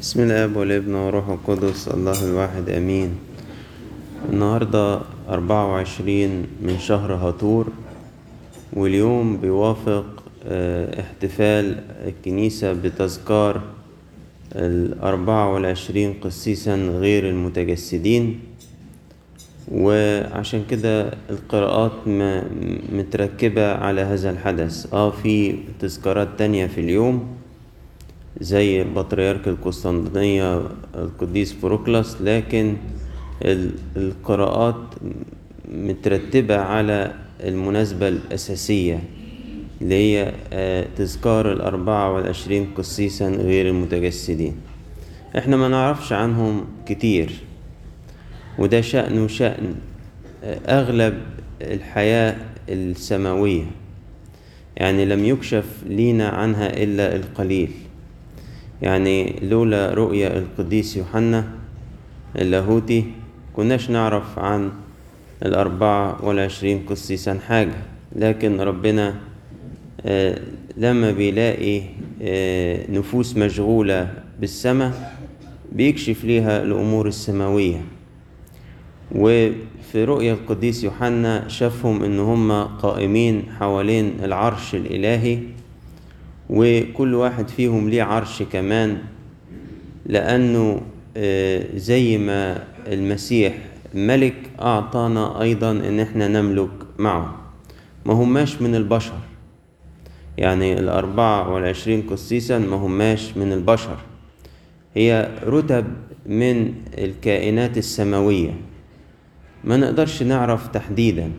بسم الاب والابن والروح القدس الله الواحد آمين. النهاردة أربعة وعشرين من شهر هطور واليوم بيوافق آه، احتفال الكنيسة بتذكار الأربعة والعشرين قسيسا غير المتجسدين. وعشان كده القراءات متركبة على هذا الحدث. آه في تذكارات تانية في اليوم. زي بطريرك القسطنطينية القديس بروكلاس لكن ال- القراءات مترتبة على المناسبة الأساسية اللي هي آه، تذكار الأربعة والعشرين قسيسا غير المتجسدين. إحنا ما نعرفش عنهم كتير وده شأن وشأن آه، أغلب الحياة السماوية. يعني لم يكشف لينا عنها إلا القليل. يعني لولا رؤيا القديس يوحنا اللاهوتي كناش نعرف عن الأربعة والعشرين قسيسا حاجة. لكن ربنا آه، لما بيلاقي آه، نفوس مشغولة بالسماء بيكشف ليها الأمور السماوية. وفي رؤيا القديس يوحنا شافهم إن هم قائمين حوالين العرش الإلهي. وكل واحد فيهم ليه عرش كمان لأنه آه، زي ما المسيح ملك أعطانا أيضا إن إحنا نملك معه. ما هماش من البشر. يعني الأربعة والعشرين قسيسا ما هماش من البشر. هي رتب من الكائنات السماوية. ما نقدرش نعرف تحديدا.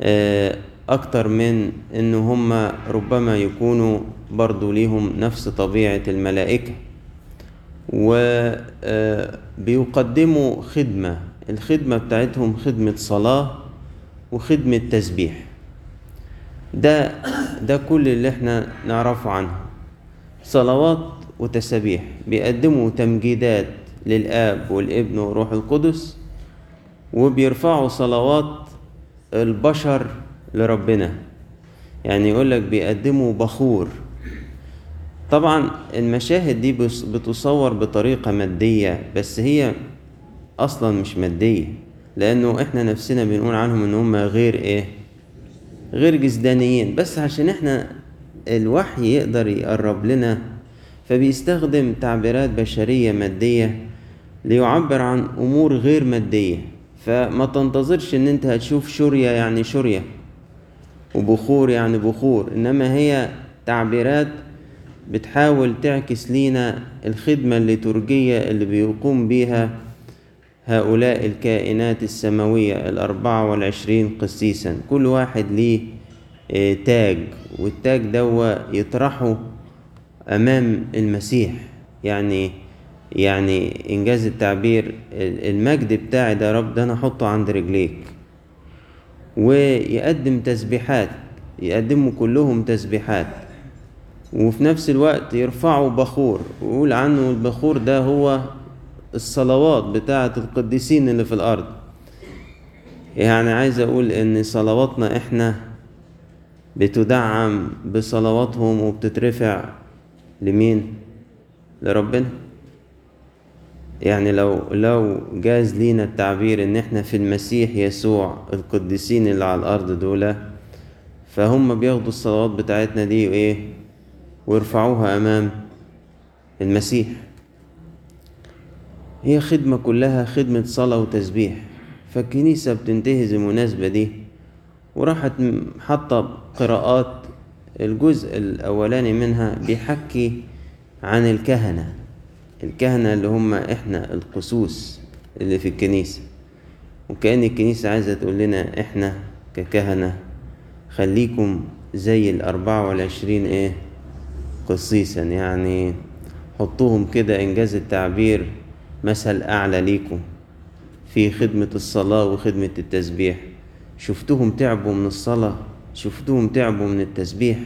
آه، أكتر من إن هم ربما يكونوا برضو ليهم نفس طبيعة الملائكة. وبيقدموا خدمة. الخدمة بتاعتهم خدمة صلاة وخدمة تسبيح. ده ده كل اللي إحنا نعرفه عنهم صلوات وتسابيح بيقدموا تمجيدات للآب والابن والروح القدس وبيرفعوا صلوات البشر لربنا. يعني يقول لك بيقدموا بخور. طبعا المشاهد دي بتصور بطريقة مادية بس هي أصلا مش مادية لأنه إحنا نفسنا بنقول عنهم إن هم غير إيه؟ غير جسدانيين. بس عشان إحنا الوحي يقدر يقرب لنا فبيستخدم تعبيرات بشرية مادية ليعبر عن أمور غير مادية. فما تنتظرش إن أنت هتشوف شورية يعني شورية وبخور يعني بخور إنما هي تعبيرات بتحاول تعكس لينا الخدمة الليتورجية اللي بيقوم بيها هؤلاء الكائنات السماوية الأربعة والعشرين قسيسا. كل واحد ليه آه، تاج والتاج دوا يطرحه أمام المسيح. يعني يعني إنجاز التعبير ال- المجد بتاعي ده يا رب ده أنا أحطه عند رجليك. ويقدم تسبيحات يقدموا كلهم تسبيحات. وفي نفس الوقت يرفعوا بخور ويقول عنه البخور ده هو الصلوات بتاعة القديسين اللي في الأرض. يعني عايز أقول إن صلواتنا إحنا بتدعم بصلواتهم وبتترفع لمين؟ لربنا. يعني لو لو جاز لينا التعبير إن إحنا في المسيح يسوع القديسين اللي على الأرض دول فهم بياخدوا الصلوات بتاعتنا دي وإيه؟ ويرفعوها أمام المسيح. هي خدمة كلها خدمة صلاة وتسبيح. فالكنيسة بتنتهز المناسبة دي وراحت حاطة قراءات الجزء الأولاني منها بيحكي عن الكهنة. الكهنة اللي هم إحنا القسوس اللي في الكنيسة. وكأن الكنيسة عايزة تقول لنا إحنا ككهنة خليكم زي الأربعة والعشرين إيه قسيسا يعني حطوهم كده إنجاز التعبير مثل أعلى ليكم في خدمة الصلاة وخدمة التسبيح. شفتهم تعبوا من الصلاة شفتهم تعبوا من التسبيح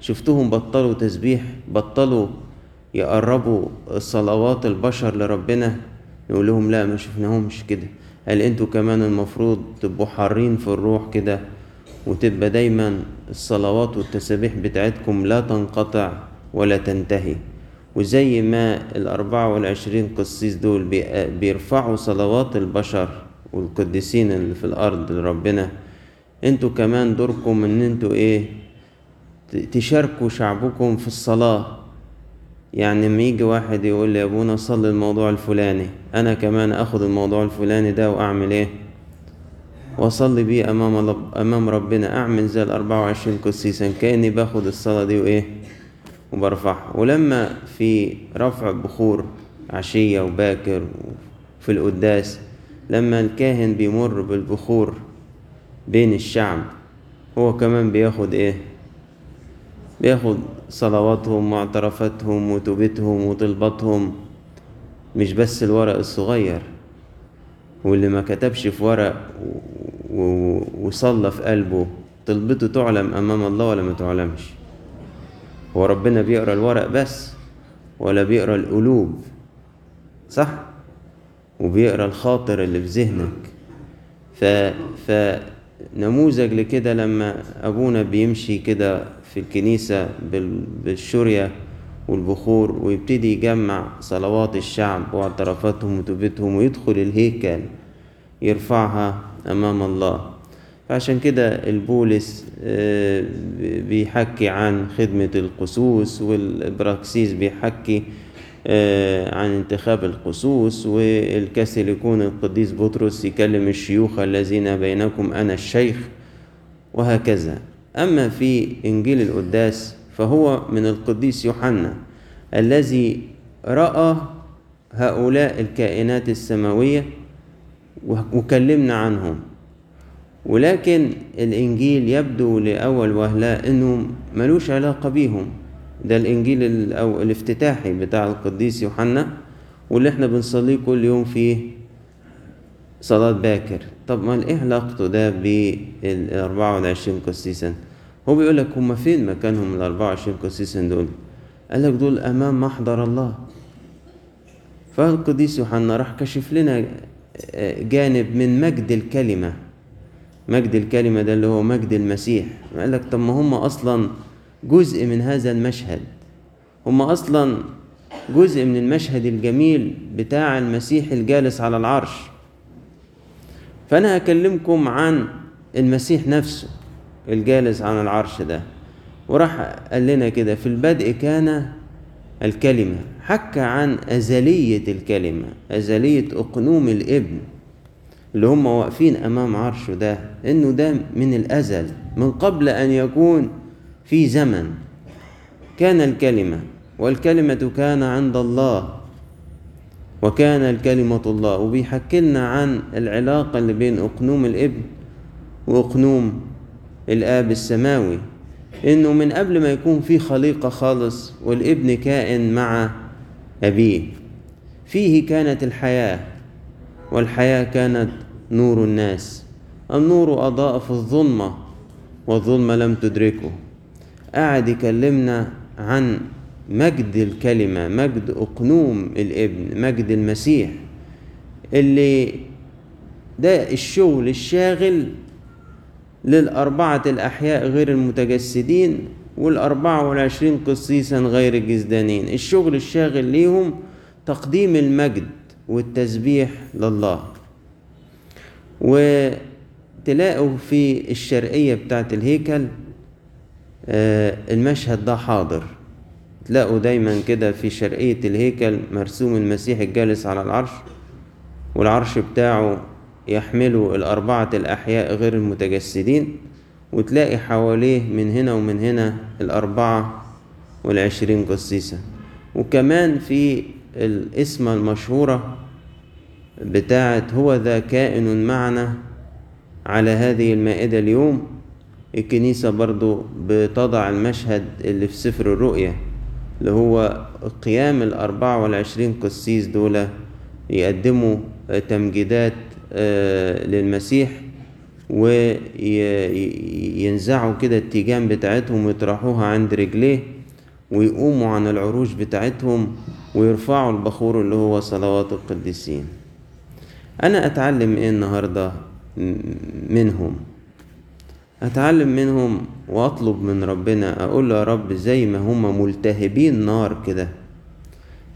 شفتهم بطلوا تسبيح بطلوا يقربوا صلوات البشر لربنا نقول لهم لا ما شفناهمش كده. قال أنتوا كمان المفروض تبقوا حارين في الروح كده وتبقى دايما الصلوات والتسابيح بتاعتكم لا تنقطع ولا تنتهي. وزي ما الأربعة والعشرين قسيس دول بيرفعوا صلوات البشر والقديسين اللي في الأرض لربنا أنتوا كمان دوركم ان أنتوا إيه تشاركوا شعبكم في الصلاة. يعني لما يجي واحد يقول لي يا أبونا صلي الموضوع الفلاني أنا كمان آخد الموضوع الفلاني ده وأعمل إيه؟ وأصلي بيه أمام أمام ربنا أعمل زي الأربعة وعشرين قسيسا كأني باخد الصلاة دي وإيه؟ وبرفعها. ولما في رفع بخور عشية وباكر في القداس لما الكاهن بيمر بالبخور بين الشعب هو كمان بياخد إيه؟ بياخد صلواتهم واعترافاتهم وتوبتهم وطلباتهم. مش بس الورق الصغير واللي ما كتبش في ورق وصلى في قلبه طلبته تعلم أمام الله ولا ما تعلمش؟ هو ربنا بيقرأ الورق بس ولا بيقرأ القلوب؟ صح؟ وبيقرأ الخاطر اللي في ذهنك. ف فنموذج لكده لما أبونا بيمشي كده في الكنيسة بالشورية والبخور ويبتدي يجمع صلوات الشعب واعترافاتهم وتوبتهم ويدخل الهيكل يرفعها أمام الله. فعشان كده البولس بيحكي عن خدمة القسوس والبراكسيس بيحكي عن انتخاب القسوس والكسل يكون القديس بطرس يكلم الشيوخ الذين بينكم أنا الشيخ وهكذا. أما في إنجيل القداس فهو من القديس يوحنا الذي رأى هؤلاء الكائنات السماوية وكلمنا عنهم. ولكن الإنجيل يبدو لأول وهلة إنه ملوش علاقة بيهم. ده الإنجيل أو الافتتاحي بتاع القديس يوحنا واللي إحنا بنصليه كل يوم في صلاة باكر. طب ما إيه علاقته ده بالأربعة والعشرين قسيسا؟ هو بيقول لك هما فين مكانهم الأربعة وعشرين قسيسا دول؟ قال لك دول أمام محضر الله. فالقديس يوحنا راح كشف لنا جانب من مجد الكلمة. مجد الكلمة ده اللي هو مجد المسيح. قال لك طب ما هم أصلا جزء من هذا المشهد. هم أصلا جزء من المشهد الجميل بتاع المسيح الجالس على العرش. فأنا هكلمكم عن المسيح نفسه الجالس على العرش ده. وراح قال لنا كده في البدء كان الكلمة حكى عن أزلية الكلمة أزلية أقنوم الإبن اللي هم واقفين أمام عرشه ده إنه ده من الأزل من قبل أن يكون في زمن كان الكلمة والكلمة كان عند الله وكان الكلمة الله. وبيحكي لنا عن العلاقة اللي بين أقنوم الإبن وأقنوم الآب السماوي إنه من قبل ما يكون في خليقة خالص والإبن كائن مع أبيه. فيه كانت الحياة والحياة كانت نور الناس. النور أضاء في الظلمة والظلمة لم تدركه. قاعد يكلمنا عن مجد الكلمة مجد أقنوم الابن مجد المسيح اللي ده الشغل الشاغل للأربعة الأحياء غير المتجسدين والأربعة والعشرين قسيسا غير الجزدانين. الشغل الشاغل ليهم تقديم المجد والتسبيح لله. وتلاقوا في الشرقية بتاعت الهيكل المشهد ده حاضر. تلاقوا دايما كده في شرقية الهيكل مرسوم المسيح الجالس على العرش والعرش بتاعه يحمله الأربعة الأحياء غير المتجسدين وتلاقي حواليه من هنا ومن هنا الأربعة والعشرين قسيسة وكمان في الاسم المشهورة بتاعت هو ذا كائن معنا على هذه المائدة اليوم الكنيسة برضو بتضع المشهد اللي في سفر الرؤيا اللي هو قيام الأربعة والعشرين قسيس دول يقدموا تمجيدات للمسيح وينزعوا كده التيجان بتاعتهم ويطرحوها عند رجليه ويقوموا عن العروش بتاعتهم ويرفعوا البخور اللي هو صلوات القديسين. أنا أتعلم إيه النهاردة منهم أتعلم منهم وأطلب من ربنا أقول له يا رب زي ما هما ملتهبين نار كده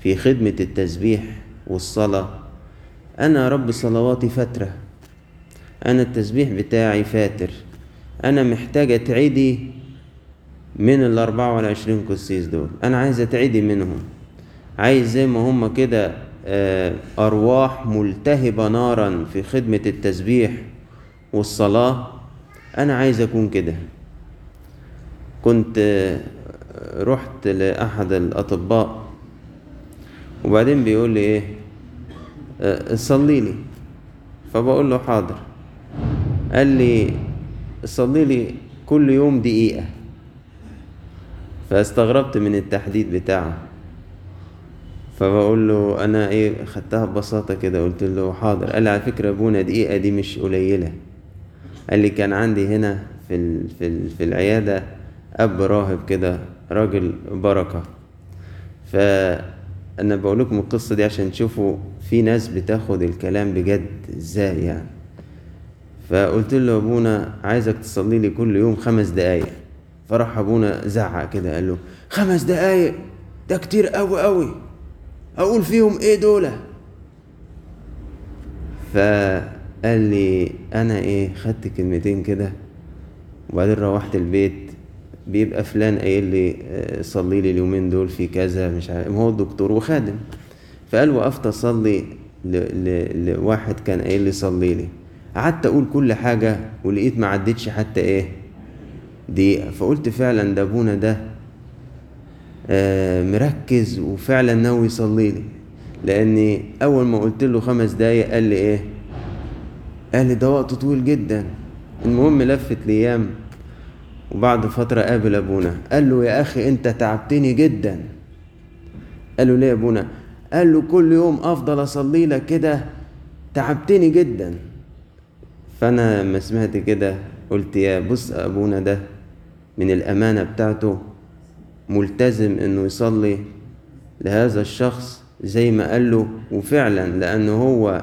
في خدمة التسبيح والصلاة. أنا يا رب صلواتي فترة أنا التسبيح بتاعي فاتر. أنا محتاجة تعيدي من الأربعة والعشرين قسيس دول. أنا عايز أتعدي منهم. عايز زي ما هم كده آه، أرواح ملتهبة نارا في خدمة التسبيح والصلاة. أنا عايز أكون كده. كنت آه، رحت لأحد الأطباء وبعدين بيقول لي إيه؟ آه، صلي لي. فبقول له حاضر. قال لي صلي لي كل يوم دقيقة. فاستغربت من التحديد بتاعه. فبقول له أنا إيه خدتها ببساطة كده. قلت له حاضر. قال لي على فكرة أبونا دقيقة دي مش قليلة. قال لي كان عندي هنا في ال في ال في العيادة أب راهب كده راجل بركة. فانا بقول لكم القصة دي عشان تشوفوا في ناس بتاخد الكلام بجد إزاي يعني. فقلت له أبونا عايزك تصلي لي كل يوم خمس دقايق. فراح أبونا زعق كده قال له خمس دقايق؟ ده كتير قوي قوي أقول فيهم إيه دول؟ فقال لي أنا إيه خدت كلمتين كده وبعدين روحت البيت. بيبقى فلان قايل لي آه، صلي لي اليومين دول في كذا مش عارف هو الدكتور وخادم. فقال وقفت أصلي. لواحد كان قايل لي صلي لي. قعدت أقول كل حاجة ولقيت ما عدتش حتى إيه دقيقة. فقلت فعلا ده أبونا ده آه، مركز وفعلا ناوي يصلي لي. لأني أول ما قلت له خمس دقايق قال لي إيه قال لي ده وقت طويل جدا. المهم لفت الأيام وبعد فترة قابل أبونا. قال له يا أخي أنت تعبتني جدا. قال له ليه يا أبونا؟ قال له كل يوم أفضل أصلي لك كده تعبتني جدا. فأنا لما سمعت كده قلت يا بص أبونا ده من الأمانة بتاعته ملتزم إنه يصلي لهذا الشخص زي ما قال له وفعلا لأنه هو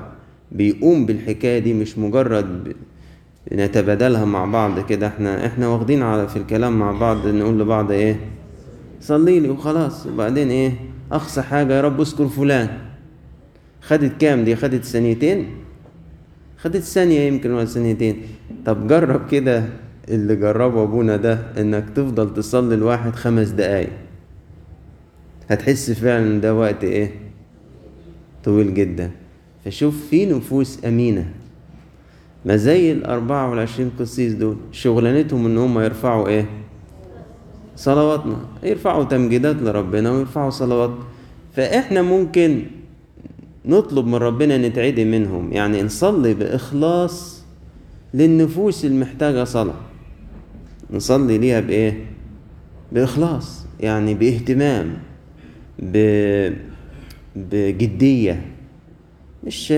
بيقوم بالحكاية دي مش مجرد. نتبادلها مع بعض كده. إحنا إحنا واخدين على في الكلام مع بعض نقول لبعض إيه صلي لي وخلاص. وبعدين إيه اقصى حاجة يا رب اذكر فلان. خدت كام دي؟ خدت ثانيتين؟ خدت ثانية يمكن ولا ثانيتين. طب جرب كده اللي جربه أبونا ده إنك تفضل تصلي الواحد خمس دقايق. هتحس فعلا ده وقت إيه طويل جدا. فشوف في نفوس أمينة. ما زي الأربعة والعشرين قسيس دول شغلانتهم إن هم يرفعوا إيه؟ صلواتنا. يرفعوا تمجيدات لربنا ويرفعوا صلوات. فإحنا ممكن نطلب من ربنا نتعدي منهم. يعني نصلي بإخلاص للنفوس المحتاجة صلاة. نصلي ليها بإيه؟ بإخلاص. يعني بإهتمام ب... بجدية. مش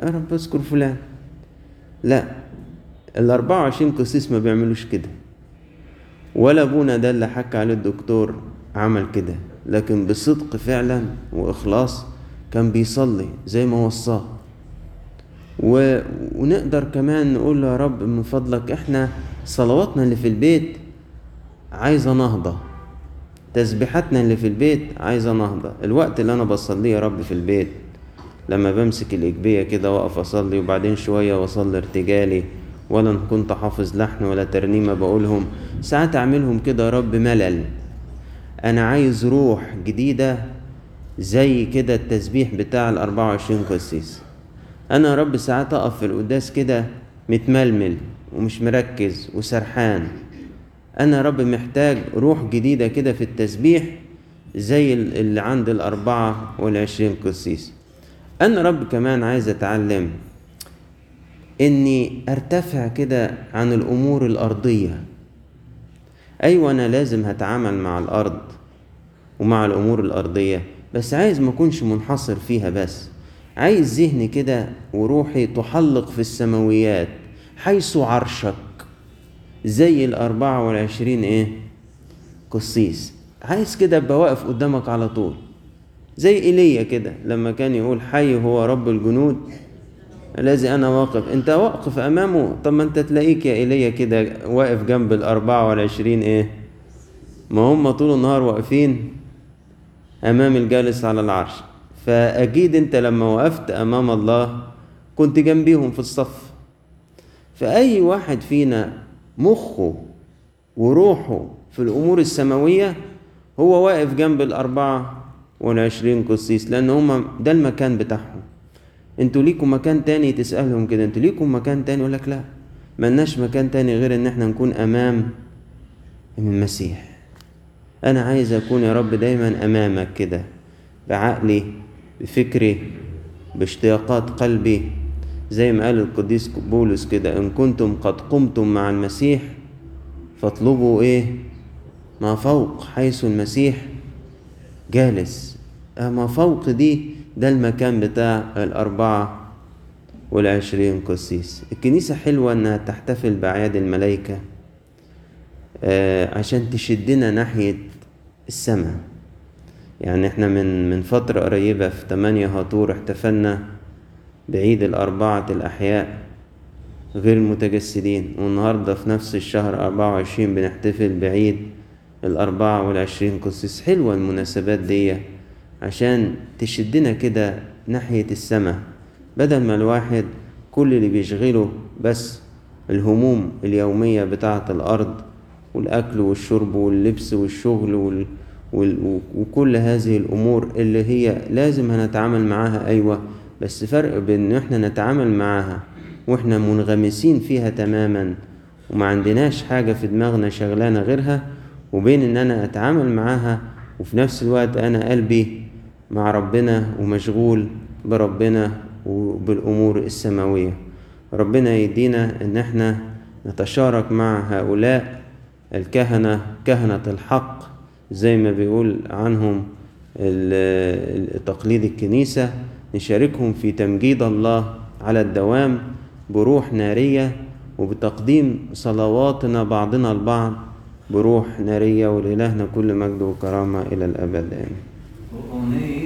رب اذكر فلان. لا الأربعة وعشرين قسيس ما بيعملوش كده. ولا أبونا ده اللي حكى عليه الدكتور عمل كده. لكن بصدق فعلا وإخلاص كان بيصلي زي ما وصاه. و... ونقدر كمان نقول يا رب من فضلك إحنا صلواتنا اللي في البيت عايزة نهضة. تسبيحاتنا اللي في البيت عايزة نهضة. الوقت اللي أنا بصليه يا رب في البيت. لما بمسك الإجبية كده وأقف أصلي وبعدين شوية وأصلي ارتجالي ولا كنت حافظ لحن ولا ترنيمة بقولهم ساعات أعملهم كده يا رب ملل. أنا عايز روح جديدة زي كده التسبيح بتاع الأربعة وعشرين قسيس. أنا يا رب ساعات أقف في القداس كده متململ ومش مركز وسرحان. أنا يا رب محتاج روح جديدة كده في التسبيح زي اللي عند الأربعة والعشرين قسيس. أنا رب كمان عايز أتعلم إني أرتفع كده عن الأمور الأرضية. أيوة أنا لازم هتعامل مع الأرض ومع الأمور الأرضية بس عايز ما أكونش منحصر فيها بس. عايز ذهني كده وروحي تحلق في السماويات حيث عرشك زي الأربعة والعشرين إيه؟ قسيس. عايز كده أبقى واقف قدامك على طول. زي إيليا كده لما كان يقول حي هو رب الجنود الذي أنا واقف أنت واقف أمامه. طب ما أنت تلاقيك يا إيليا كده واقف جنب الأربعة والعشرين إيه؟ ما هم طول النهار واقفين أمام الجالس على العرش. فأكيد أنت لما وقفت أمام الله كنت جنبيهم في الصف. فأي واحد فينا مخه وروحه في الأمور السماوية هو واقف جنب والعشرين قسيس لأن هما ده المكان بتاعهم. أنتوا ليكم مكان تاني تسألهم كده أنتوا ليكم مكان تاني؟ يقول لك لا. ملناش مكان تاني غير إن إحنا نكون أمام المسيح. أنا عايز أكون يا رب دايما أمامك كده بعقلي بفكري باشتياقات قلبي. زي ما قال القديس بولس كده إن كنتم قد قمتم مع المسيح فاطلبوا إيه؟ ما فوق حيث المسيح جالس. ما فوق دي ده المكان بتاع الأربعة والعشرين قسيس. الكنيسة حلوة إنها تحتفل بأعياد الملائكة آه عشان تشدنا ناحية السماء. يعني إحنا من من فترة قريبة في تمانية هاتور احتفلنا بعيد الأربعة الأحياء غير المتجسدين والنهاردة في نفس الشهر أربعة وعشرين بنحتفل بعيد الأربعة والعشرين قسيس حلوة المناسبات دي عشان تشدنا كده ناحية السماء. بدل ما الواحد كل اللي بيشغله بس الهموم اليومية بتاعة الأرض والأكل والشرب واللبس والشغل وال... وال... وكل هذه الأمور اللي هي لازم هنتعامل معاها. أيوة بس فرق بين إن إحنا نتعامل معاها وإحنا منغمسين فيها تماما وما عندناش حاجة في دماغنا شغلانة غيرها وبين إن أنا أتعامل معاها وفي نفس الوقت أنا قلبي مع ربنا ومشغول بربنا وبالأمور السماوية. ربنا يدينا إن إحنا نتشارك مع هؤلاء الكهنة كهنة الحق زي ما بيقول عنهم تقليد الكنيسة نشاركهم في تمجيد الله على الدوام بروح نارية وبتقديم صلواتنا بعضنا البعض بروح نارية ولإلهنا كل مجد وكرامة إلى الأبد. آمين.